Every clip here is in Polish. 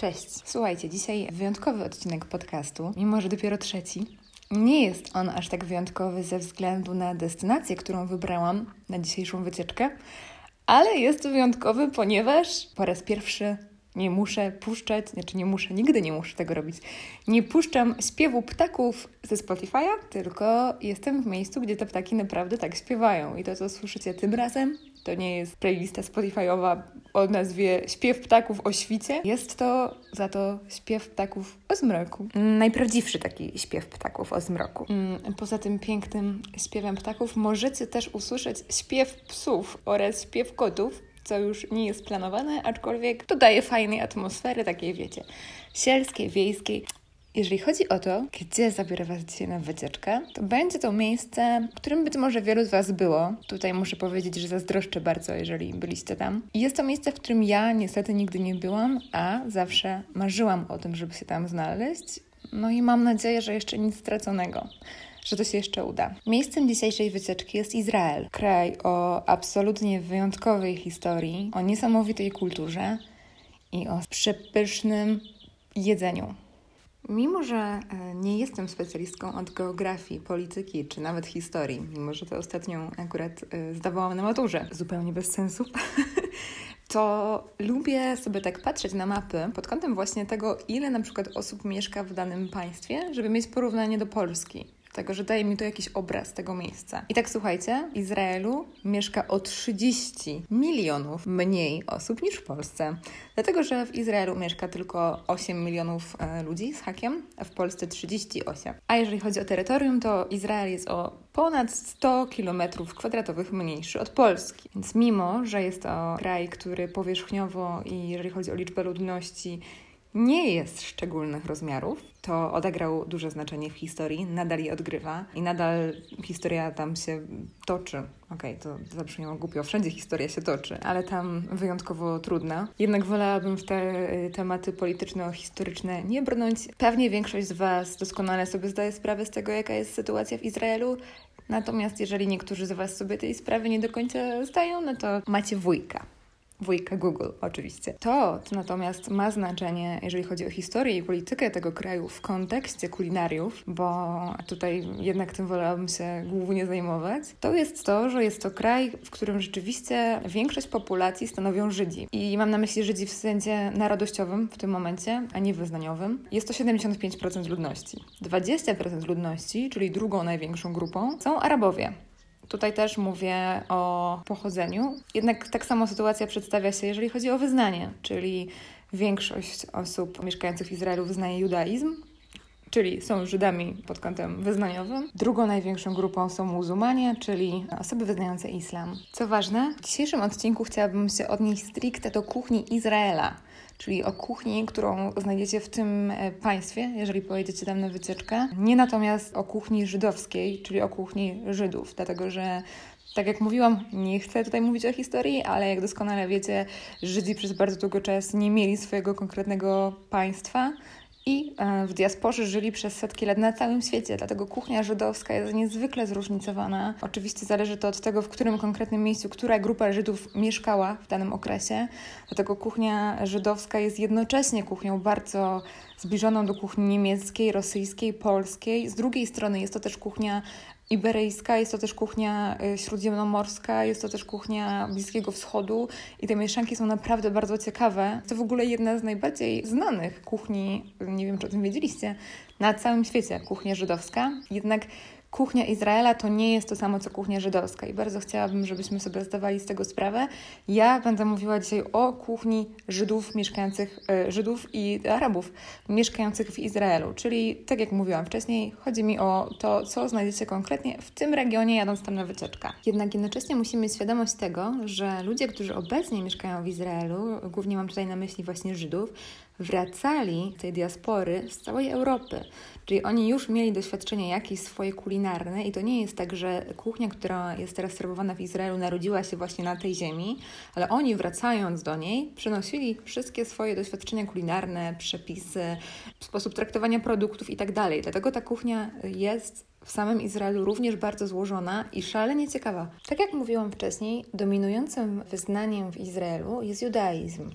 Cześć. Słuchajcie, dzisiaj wyjątkowy odcinek podcastu, mimo że dopiero trzeci. Nie jest on aż tak wyjątkowy ze względu na destynację, którą wybrałam na dzisiejszą wycieczkę, ale jest wyjątkowy, ponieważ po raz pierwszy nie muszę puszczać, znaczy nie muszę, nigdy nie muszę tego robić. Nie puszczam śpiewu ptaków ze Spotify'a, tylko jestem w miejscu, gdzie te ptaki naprawdę tak śpiewają. I to, co słyszycie tym razem, to nie jest playlista Spotify'owa o nazwie Śpiew ptaków o świcie. Jest to za to śpiew ptaków o zmroku. Najprawdziwszy taki śpiew ptaków o zmroku. Mm, poza tym pięknym śpiewem ptaków możecie też usłyszeć śpiew psów oraz śpiew kotów, co już nie jest planowane, aczkolwiek dodaje fajnej atmosfery, takiej wiecie, sielskiej, wiejskiej. Jeżeli chodzi o to, gdzie zabiorę Was dzisiaj na wycieczkę, to będzie to miejsce, w którym być może wielu z Was było. Tutaj muszę powiedzieć, że zazdroszczę bardzo, jeżeli byliście tam. Jest to miejsce, w którym ja niestety nigdy nie byłam, a zawsze marzyłam o tym, żeby się tam znaleźć. No i mam nadzieję, że jeszcze nic straconego że to się jeszcze uda. Miejscem dzisiejszej wycieczki jest Izrael, kraj o absolutnie wyjątkowej historii, o niesamowitej kulturze i o przepysznym jedzeniu. Mimo, że e, nie jestem specjalistką od geografii, polityki czy nawet historii, mimo że to ostatnią akurat e, zdawałam na maturze, zupełnie bez sensu, to lubię sobie tak patrzeć na mapy pod kątem właśnie tego, ile na przykład osób mieszka w danym państwie, żeby mieć porównanie do Polski tego, że daje mi to jakiś obraz tego miejsca. I tak słuchajcie, w Izraelu mieszka o 30 milionów mniej osób niż w Polsce. Dlatego, że w Izraelu mieszka tylko 8 milionów e, ludzi z hakiem, a w Polsce 38. A jeżeli chodzi o terytorium, to Izrael jest o ponad 100 km kwadratowych mniejszy od Polski. Więc mimo, że jest to kraj, który powierzchniowo i jeżeli chodzi o liczbę ludności nie jest szczególnych rozmiarów, to odegrał duże znaczenie w historii, nadal je odgrywa i nadal historia tam się toczy. Okej, okay, to zabrzmiało głupio, wszędzie historia się toczy, ale tam wyjątkowo trudna. Jednak wolałabym w te y, tematy polityczno-historyczne nie brnąć. Pewnie większość z Was doskonale sobie zdaje sprawę z tego, jaka jest sytuacja w Izraelu. Natomiast jeżeli niektórzy z Was sobie tej sprawy nie do końca zdają, no to macie wujka wujka Google oczywiście. To, co natomiast ma znaczenie, jeżeli chodzi o historię i politykę tego kraju w kontekście kulinariów, bo tutaj jednak tym wolałabym się głównie zajmować, to jest to, że jest to kraj, w którym rzeczywiście większość populacji stanowią Żydzi. I mam na myśli Żydzi w sensie narodowościowym w tym momencie, a nie wyznaniowym. Jest to 75% ludności. 20% ludności, czyli drugą największą grupą, są Arabowie. Tutaj też mówię o pochodzeniu. Jednak tak samo sytuacja przedstawia się, jeżeli chodzi o wyznanie, czyli większość osób mieszkających w Izraelu wyznaje judaizm, czyli są Żydami pod kątem wyznaniowym. Drugą największą grupą są muzułmanie, czyli osoby wyznające islam. Co ważne, w dzisiejszym odcinku chciałabym się odnieść stricte do kuchni Izraela czyli o kuchni, którą znajdziecie w tym e, państwie, jeżeli pojedziecie tam na wycieczkę. Nie natomiast o kuchni żydowskiej, czyli o kuchni Żydów, dlatego że tak jak mówiłam, nie chcę tutaj mówić o historii, ale jak doskonale wiecie, Żydzi przez bardzo długo czas nie mieli swojego konkretnego państwa, i e, w diasporze żyli przez setki lat na całym świecie, dlatego kuchnia żydowska jest niezwykle zróżnicowana. Oczywiście zależy to od tego, w którym konkretnym miejscu, która grupa Żydów mieszkała w danym okresie. Dlatego kuchnia żydowska jest jednocześnie kuchnią bardzo zbliżoną do kuchni niemieckiej, rosyjskiej, polskiej. Z drugiej strony jest to też kuchnia iberyjska, jest to też kuchnia y, śródziemnomorska, jest to też kuchnia Bliskiego Wschodu i te mieszanki są naprawdę bardzo ciekawe. To w ogóle jedna z najbardziej znanych kuchni, nie wiem czy o tym wiedzieliście, na całym świecie, kuchnia żydowska. Jednak kuchnia Izraela to nie jest to samo co kuchnia żydowska i bardzo chciałabym, żebyśmy sobie zdawali z tego sprawę. Ja będę mówiła dzisiaj o kuchni Żydów mieszkających, e, Żydów i Arabów mieszkających w Izraelu, czyli tak jak mówiłam wcześniej, chodzi mi o to, co znajdziecie konkretnie w tym regionie jadąc tam na wycieczkę. Jednak jednocześnie musimy mieć świadomość tego, że ludzie, którzy obecnie mieszkają w Izraelu, głównie mam tutaj na myśli właśnie Żydów, wracali z tej diaspory z całej Europy. Czyli oni już mieli doświadczenie jakieś swoje kulinarne i to nie jest tak, że kuchnia, która jest teraz serwowana w Izraelu, narodziła się właśnie na tej ziemi, ale oni wracając do niej, przynosili wszystkie swoje doświadczenia kulinarne, przepisy, sposób traktowania produktów i tak. Dlatego ta kuchnia jest w samym Izraelu również bardzo złożona i szalenie ciekawa. Tak jak mówiłam wcześniej, dominującym wyznaniem w Izraelu jest judaizm.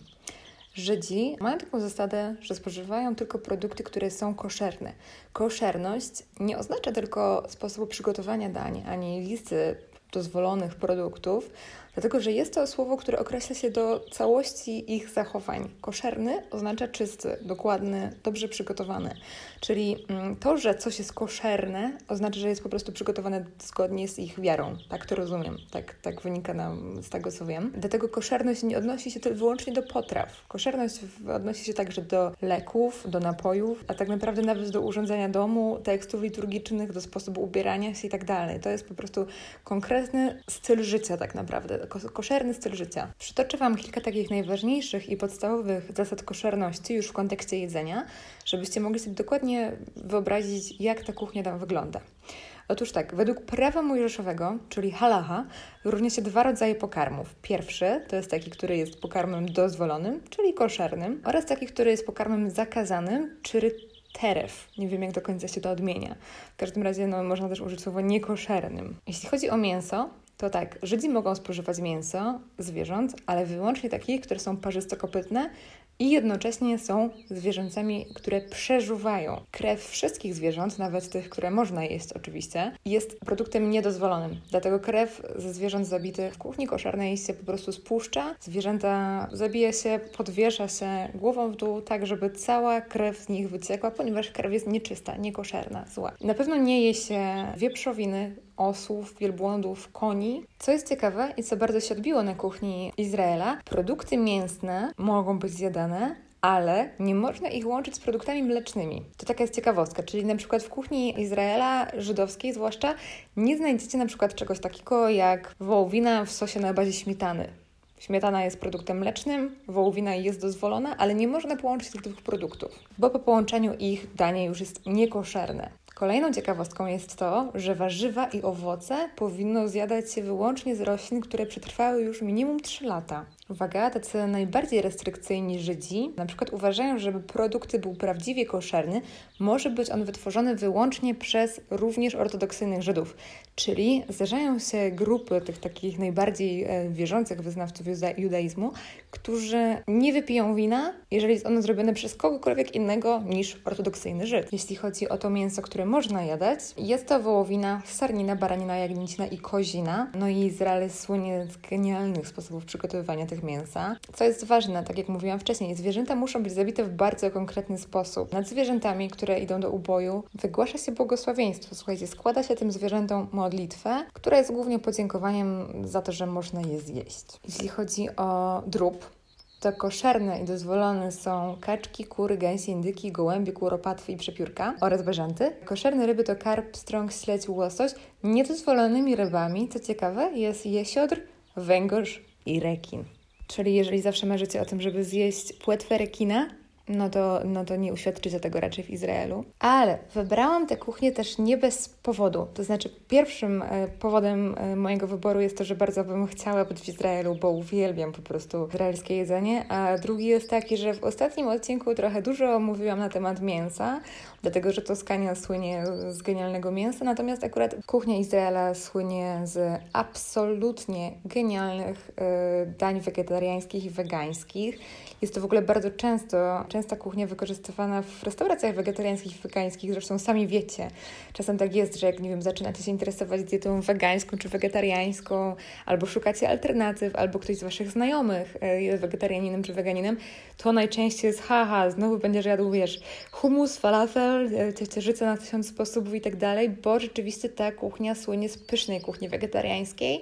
Żydzi mają taką zasadę, że spożywają tylko produkty, które są koszerne. Koszerność nie oznacza tylko sposobu przygotowania dań, ani listy dozwolonych produktów, dlatego że jest to słowo, które określa się do całości ich zachowań. Koszerny oznacza czysty, dokładny, dobrze przygotowany. Czyli mm, to, że coś jest koszerne, oznacza, że jest po prostu przygotowane zgodnie z ich wiarą. Tak to rozumiem, tak, tak wynika nam z tego, co wiem. Dlatego koszerność nie odnosi się tylko wyłącznie do potraw. Koszerność odnosi się także do leków, do napojów, a tak naprawdę nawet do urządzenia domu, tekstów liturgicznych, do sposobu ubierania się i tak dalej. To jest po prostu konkretny styl życia tak naprawdę koszerny styl życia. Przytoczę Wam kilka takich najważniejszych i podstawowych zasad koszerności już w kontekście jedzenia, żebyście mogli sobie dokładnie wyobrazić, jak ta kuchnia tam wygląda. Otóż tak, według prawa mojżeszowego, czyli halacha, różni się dwa rodzaje pokarmów. Pierwszy to jest taki, który jest pokarmem dozwolonym, czyli koszernym, oraz taki, który jest pokarmem zakazanym, czyli teref. Nie wiem, jak do końca się to odmienia. W każdym razie no, można też użyć słowa niekoszernym. Jeśli chodzi o mięso, to tak, Żydzi mogą spożywać mięso zwierząt, ale wyłącznie takich, które są parzystokopytne i jednocześnie są zwierzętami, które przeżuwają. Krew wszystkich zwierząt, nawet tych, które można jeść oczywiście, jest produktem niedozwolonym. Dlatego krew ze zwierząt zabitych w kuchni koszarnej się po prostu spuszcza. Zwierzęta zabija się, podwiesza się głową w dół, tak żeby cała krew z nich wyciekła, ponieważ krew jest nieczysta, niekoszerna, zła. Na pewno nie je się wieprzowiny, osłów, wielbłądów, koni. Co jest ciekawe i co bardzo się odbiło na kuchni Izraela, produkty mięsne mogą być zjadane, ale nie można ich łączyć z produktami mlecznymi. To taka jest ciekawostka, czyli na przykład w kuchni Izraela, żydowskiej zwłaszcza, nie znajdziecie na przykład czegoś takiego jak wołowina w sosie na bazie śmietany. Śmietana jest produktem mlecznym, wołowina jest dozwolona, ale nie można połączyć tych dwóch produktów, bo po połączeniu ich danie już jest niekoszerne. Kolejną ciekawostką jest to, że warzywa i owoce powinno zjadać się wyłącznie z roślin, które przetrwały już minimum 3 lata. Uwaga, tacy najbardziej restrykcyjni Żydzi na przykład uważają, że żeby produkt był prawdziwie koszerny, może być on wytworzony wyłącznie przez również ortodoksyjnych Żydów. Czyli zdarzają się grupy tych takich najbardziej e, wierzących wyznawców judaizmu, którzy nie wypiją wina, jeżeli jest ono zrobione przez kogokolwiek innego niż ortodoksyjny Żyd. Jeśli chodzi o to mięso, które można jadać, jest to wołowina, sarnina, baranina, jagnięcina i kozina. No i Izrael słynie z genialnych sposobów przygotowywania tych mięsa. Co jest ważne, tak jak mówiłam wcześniej, zwierzęta muszą być zabite w bardzo konkretny sposób. Nad zwierzętami, które idą do uboju, wygłasza się błogosławieństwo. Słuchajcie, składa się tym zwierzętom modlitwę, która jest głównie podziękowaniem za to, że można je zjeść. Jeśli chodzi o drób, to koszerne i dozwolone są kaczki, kury, gęsi, indyki, gołębie, kuropatwy i przepiórka oraz bażanty. Koszerne ryby to karp, strąg, śledź, łosoś. Niedozwolonymi rybami, co ciekawe, jest jesiodr, węgorz i rekin. Czyli jeżeli zawsze marzycie o tym, żeby zjeść płetwę rekina, no to, no to nie uświadczycie tego raczej w Izraelu. Ale wybrałam tę kuchnię też nie bez powodu. To znaczy, pierwszym e, powodem e, mojego wyboru jest to, że bardzo bym chciała być w Izraelu, bo uwielbiam po prostu izraelskie jedzenie. A drugi jest taki, że w ostatnim odcinku trochę dużo mówiłam na temat mięsa, dlatego że Toskania słynie z genialnego mięsa, natomiast akurat kuchnia Izraela słynie z absolutnie genialnych y, dań wegetariańskich i wegańskich. Jest to w ogóle bardzo często, częsta kuchnia wykorzystywana w restauracjach wegetariańskich i wegańskich, zresztą sami wiecie. Czasem tak jest, że jak, nie wiem, zaczynacie się interesować dietą wegańską czy wegetariańską, albo szukacie alternatyw, albo ktoś z Waszych znajomych y, jest wegetarianinem czy weganinem, to najczęściej jest haha, znowu będziesz jadł, wiesz, humus, falafel, E, ciecierzyca na tysiąc sposobów i tak dalej, bo rzeczywiście ta kuchnia słynie z pysznej kuchni wegetariańskiej.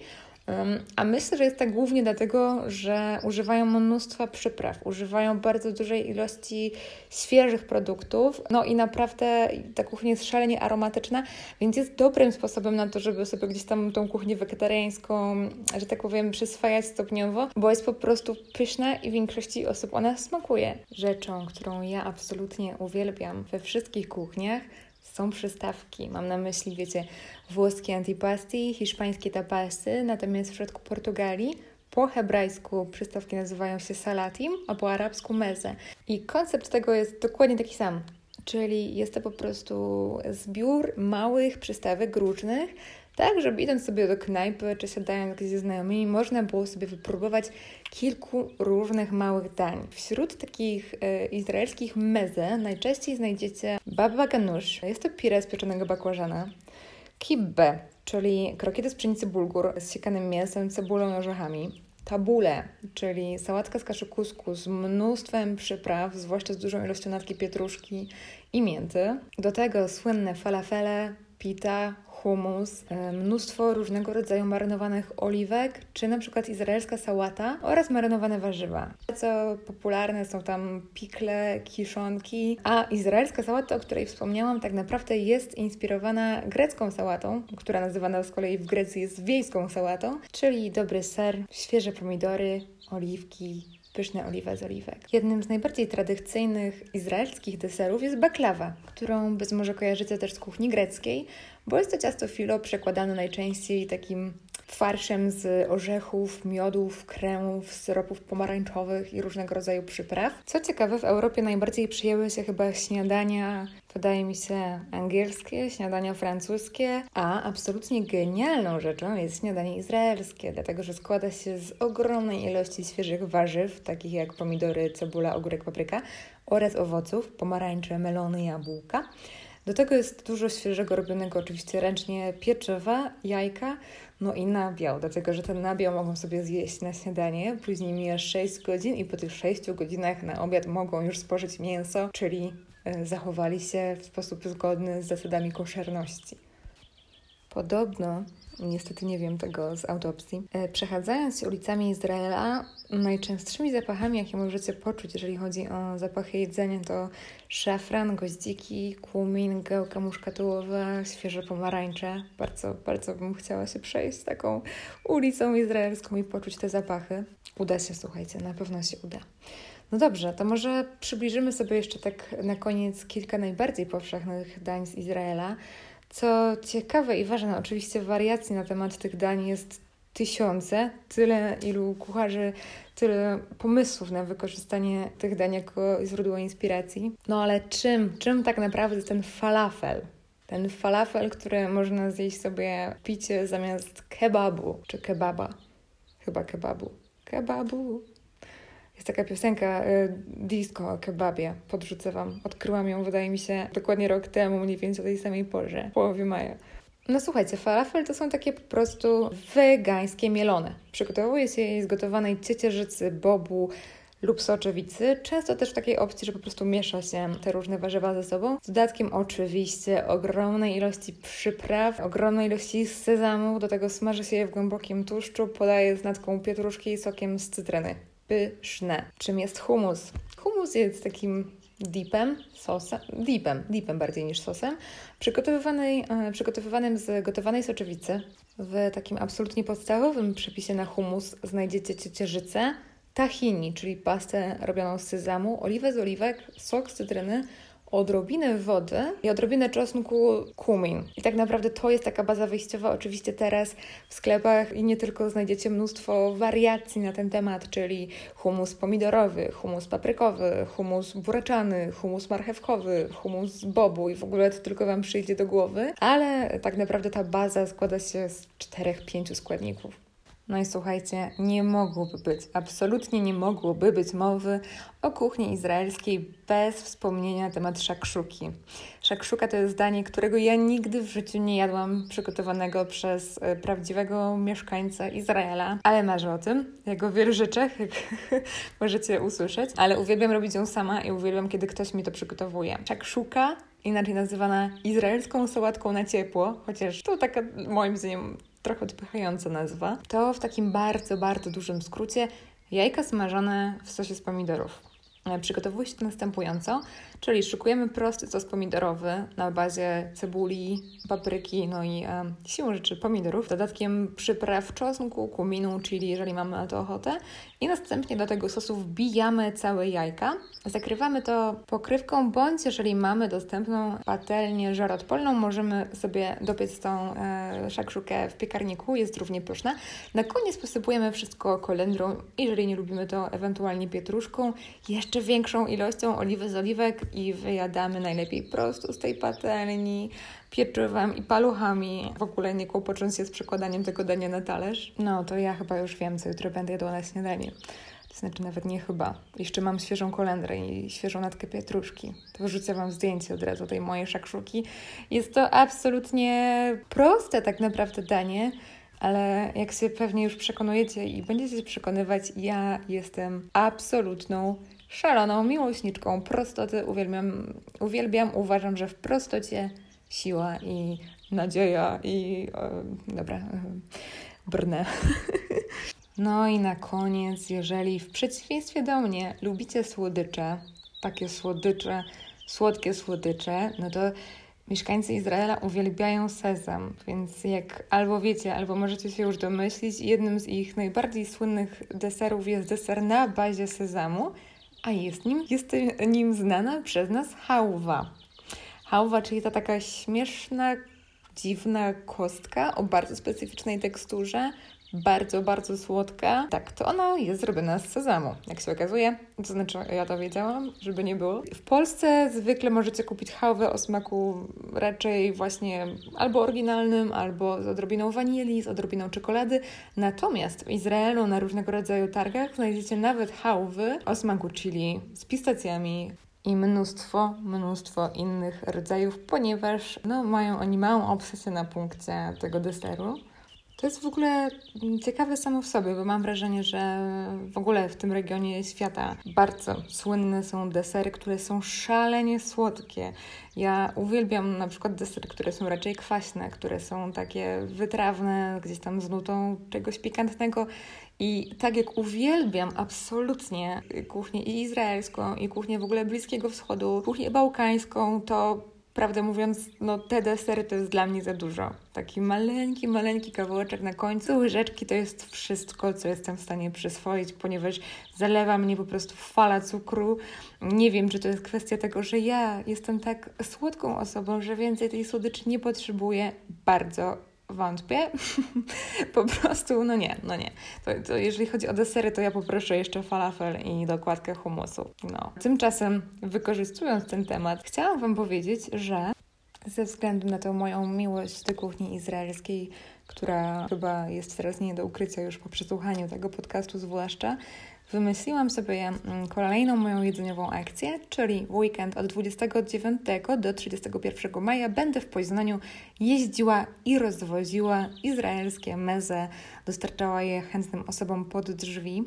A myślę, że jest tak głównie dlatego, że używają mnóstwa przypraw, używają bardzo dużej ilości świeżych produktów, no i naprawdę ta kuchnia jest szalenie aromatyczna, więc jest dobrym sposobem na to, żeby sobie gdzieś tam tą kuchnię wegetariańską, że tak powiem, przyswajać stopniowo, bo jest po prostu pyszna i większości osób ona smakuje. Rzeczą, którą ja absolutnie uwielbiam we wszystkich kuchniach, są przystawki. Mam na myśli, wiecie, włoskie antipasti, hiszpańskie tapasy, natomiast w przypadku Portugalii po hebrajsku przystawki nazywają się salatim, a po arabsku meze. I koncept tego jest dokładnie taki sam. Czyli jest to po prostu zbiór małych przystawek różnych, tak żeby idąc sobie do knajpy czy siadając gdzieś ze znajomymi, można było sobie wypróbować kilku różnych małych dań. Wśród takich e, izraelskich meze najczęściej znajdziecie baba ganush. Jest to pire z pieczonego bakłażana. Kibbeh, czyli krokiety z pszenicy bulgur z siekanym mięsem, cebulą i orzechami. Tabule, czyli sałatka z kaszy kusku z mnóstwem przypraw, zwłaszcza z dużą ilością natki pietruszki i mięty. Do tego słynne falafele, pita, humus, e, mnóstwo różnego rodzaju marynowanych oliwek, czy na przykład izraelska sałata oraz marynowane warzywa. Co popularne są tam pikle, kiszonki, a izraelska sałata, o której wspomniałam, tak naprawdę jest inspirowana grecką sałatą, która nazywana z kolei w Grecji jest wiejską sałatą, czyli dobry ser, świeże pomidory, oliwki, pyszne oliwa z oliwek. Jednym z najbardziej tradycyjnych izraelskich deserów jest baklawa, którą być może kojarzycie też z kuchni greckiej, bo jest to ciasto filo przekładane najczęściej takim farszem z orzechów, miodów, kremów, syropów pomarańczowych i różnego rodzaju przypraw. Co ciekawe, w Europie najbardziej przyjęły się chyba śniadania, wydaje mi się, angielskie, śniadania francuskie, a absolutnie genialną rzeczą jest śniadanie izraelskie, dlatego że składa się z ogromnej ilości świeżych warzyw, takich jak pomidory, cebula, ogórek, papryka oraz owoców, pomarańcze, melony, jabłka. Do tego jest dużo świeżego robionego oczywiście ręcznie pieczywa, jajka, no i nabiał, dlatego że ten nabiał mogą sobie zjeść na śniadanie, później mija 6 godzin i po tych 6 godzinach na obiad mogą już spożyć mięso, czyli e, zachowali się w sposób zgodny z zasadami koszerności. Podobno niestety nie wiem tego z autopsji. E, przechadzając się ulicami Izraela, najczęstszymi zapachami, jakie możecie poczuć, jeżeli chodzi o zapachy jedzenia, to szafran, goździki, kumin, gałka muszkatułowa, świeże pomarańcze. Bardzo, bardzo bym chciała się przejść taką ulicą izraelską i poczuć te zapachy. Uda się, słuchajcie, na pewno się uda. No dobrze, to może przybliżymy sobie jeszcze tak na koniec kilka najbardziej powszechnych dań z Izraela. Co ciekawe i ważne, oczywiście wariacji na temat tych dań jest tysiące, tyle ilu kucharzy, tyle pomysłów na wykorzystanie tych dań jako źródło inspiracji. No ale czym, czym tak naprawdę ten falafel? Ten falafel, który można zjeść sobie picie zamiast kebabu, czy kebaba. Chyba kebabu. Kebabu. Jest taka piosenka y, disco o kebabie, podrzucę Wam. Odkryłam ją, wydaje mi się, dokładnie rok temu, mniej więcej o tej samej porze, w połowie maja. No słuchajcie, falafel to są takie po prostu wegańskie mielone. Przygotowuje się je z gotowanej ciecierzycy, bobu lub soczewicy, często też w takiej opcji, że po prostu miesza się te różne warzywa ze sobą. Z dodatkiem oczywiście ogromnej ilości przypraw, ogromnej ilości sezamu, do tego smaży się je w głębokim tłuszczu, podaje z natką pietruszki i sokiem z cytryny pyszne. Czym jest humus? Humus jest takim dipem, sosem, dipem, dipem bardziej niż sosem, przygotowywanej, e, przygotowywanym z gotowanej soczewicy. W takim absolutnie podstawowym przepisie na humus znajdziecie ciecierzycę, tahini, czyli pastę robioną z sezamu, oliwę z oliwek, sok z cytryny, odrobinę wody i odrobinę czosnku kumin. I tak naprawdę to jest taka baza wyjściowa. Oczywiście teraz w sklepach i nie tylko znajdziecie mnóstwo wariacji na ten temat, czyli humus pomidorowy, humus paprykowy, humus buraczany, humus marchewkowy, humus bobu i w ogóle to tylko Wam przyjdzie do głowy, ale tak naprawdę ta baza składa się z czterech, pięciu składników. No i słuchajcie, nie mogłoby być, absolutnie nie mogłoby być mowy o kuchni izraelskiej bez wspomnienia na temat szakszuki. Szakszuka to jest danie, którego ja nigdy w życiu nie jadłam, przygotowanego przez e, prawdziwego mieszkańca Izraela, ale marzę o tym, jak o wielu rzeczach, jak możecie usłyszeć, ale uwielbiam robić ją sama i uwielbiam, kiedy ktoś mi to przygotowuje. Szakszuka inaczej nazywana izraelską sałatką na ciepło, chociaż to taka moim zdaniem trochę odpychająca nazwa, to w takim bardzo, bardzo dużym skrócie jajka smażone w sosie z pomidorów. E, przygotowuje się to następująco, czyli szykujemy prosty sos pomidorowy na bazie cebuli, papryki, no i e, siłą rzeczy pomidorów, dodatkiem przypraw czosnku, kuminu, czyli jeżeli mamy na to ochotę i następnie do tego sosu wbijamy całe jajka. Zakrywamy to pokrywką, bądź jeżeli mamy dostępną patelnię żaroodporną, możemy sobie dopiec tą e, szakszukę w piekarniku, jest równie pyszna. Na koniec posypujemy wszystko kolendrą, jeżeli nie lubimy to ewentualnie pietruszką, jeszcze większą ilością oliwy z oliwek i wyjadamy najlepiej prosto z tej patelni pieczywem i paluchami, w ogóle nie kłopocząc się z przekładaniem tego dania na talerz, no to ja chyba już wiem, co jutro będę jadła na śniadanie. To znaczy nawet nie chyba. Jeszcze mam świeżą kolendrę i świeżą natkę pietruszki. To wrzucę Wam zdjęcie od razu tej mojej szakszuki. Jest to absolutnie proste tak naprawdę danie, ale jak się pewnie już przekonujecie i będziecie się przekonywać, ja jestem absolutną szaloną miłośniczką prostoty. Uwielbiam, uwielbiam, uważam, że w prostocie siła i nadzieja i dobra, brnę. No i na koniec, jeżeli w przeciwieństwie do mnie lubicie słodycze, takie słodycze, słodkie słodycze, no to mieszkańcy Izraela uwielbiają sezam, więc jak albo wiecie, albo możecie się już domyślić, jednym z ich najbardziej słynnych deserów jest deser na bazie sezamu, a jest nim, jest nim znana przez nas hałwa. Hałwa, czyli ta taka śmieszna, dziwna kostka o bardzo specyficznej teksturze, bardzo, bardzo słodka. Tak, to ona jest zrobiona z sezamu, jak się okazuje. To znaczy, ja to wiedziałam, żeby nie było. W Polsce zwykle możecie kupić hałwę o smaku raczej właśnie albo oryginalnym, albo z odrobiną wanilii, z odrobiną czekolady. Natomiast w Izraelu na różnego rodzaju targach znajdziecie nawet hałwy o smaku chili z pistacjami, i mnóstwo, mnóstwo innych rodzajów, ponieważ no, mają oni małą obsesję na punkcie tego deseru. To jest w ogóle ciekawe samo w sobie, bo mam wrażenie, że w ogóle w tym regionie świata bardzo słynne są desery, które są szalenie słodkie. Ja uwielbiam na przykład desery, które są raczej kwaśne, które są takie wytrawne, gdzieś tam z nutą czegoś pikantnego. I tak jak uwielbiam absolutnie kuchnię i izraelską, i kuchnię w ogóle Bliskiego Wschodu, kuchnię bałkańską, to prawdę mówiąc, no te desery to jest dla mnie za dużo. Taki maleńki, maleńki kawałeczek na końcu łyżeczki to jest wszystko, co jestem w stanie przyswoić, ponieważ zalewa mnie po prostu fala cukru. Nie wiem, czy to jest kwestia tego, że ja jestem tak słodką osobą, że więcej tej słodyczy nie potrzebuję. Bardzo wątpię. po prostu, no nie, no nie. To, to, jeżeli chodzi o desery, to ja poproszę jeszcze falafel i dokładkę humusu. No. Tymczasem, wykorzystując ten temat, chciałam Wam powiedzieć, że ze względu na tą moją miłość do kuchni izraelskiej, która chyba jest teraz nie do ukrycia już po przesłuchaniu tego podcastu zwłaszcza, wymyśliłam sobie mm, kolejną moją jedzeniową akcję, czyli weekend od 29 do 31 maja będę w Poznaniu jeździła i rozwoziła izraelskie meze, dostarczała je chętnym osobom pod drzwi.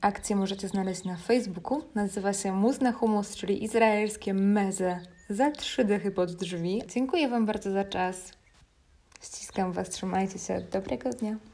Akcję możecie znaleźć na Facebooku. Nazywa się Mus na Humus, czyli izraelskie meze za trzy dychy pod drzwi. Dziękuję Wam bardzo za czas. Ściskam Was, trzymajcie się. Dobrego dnia.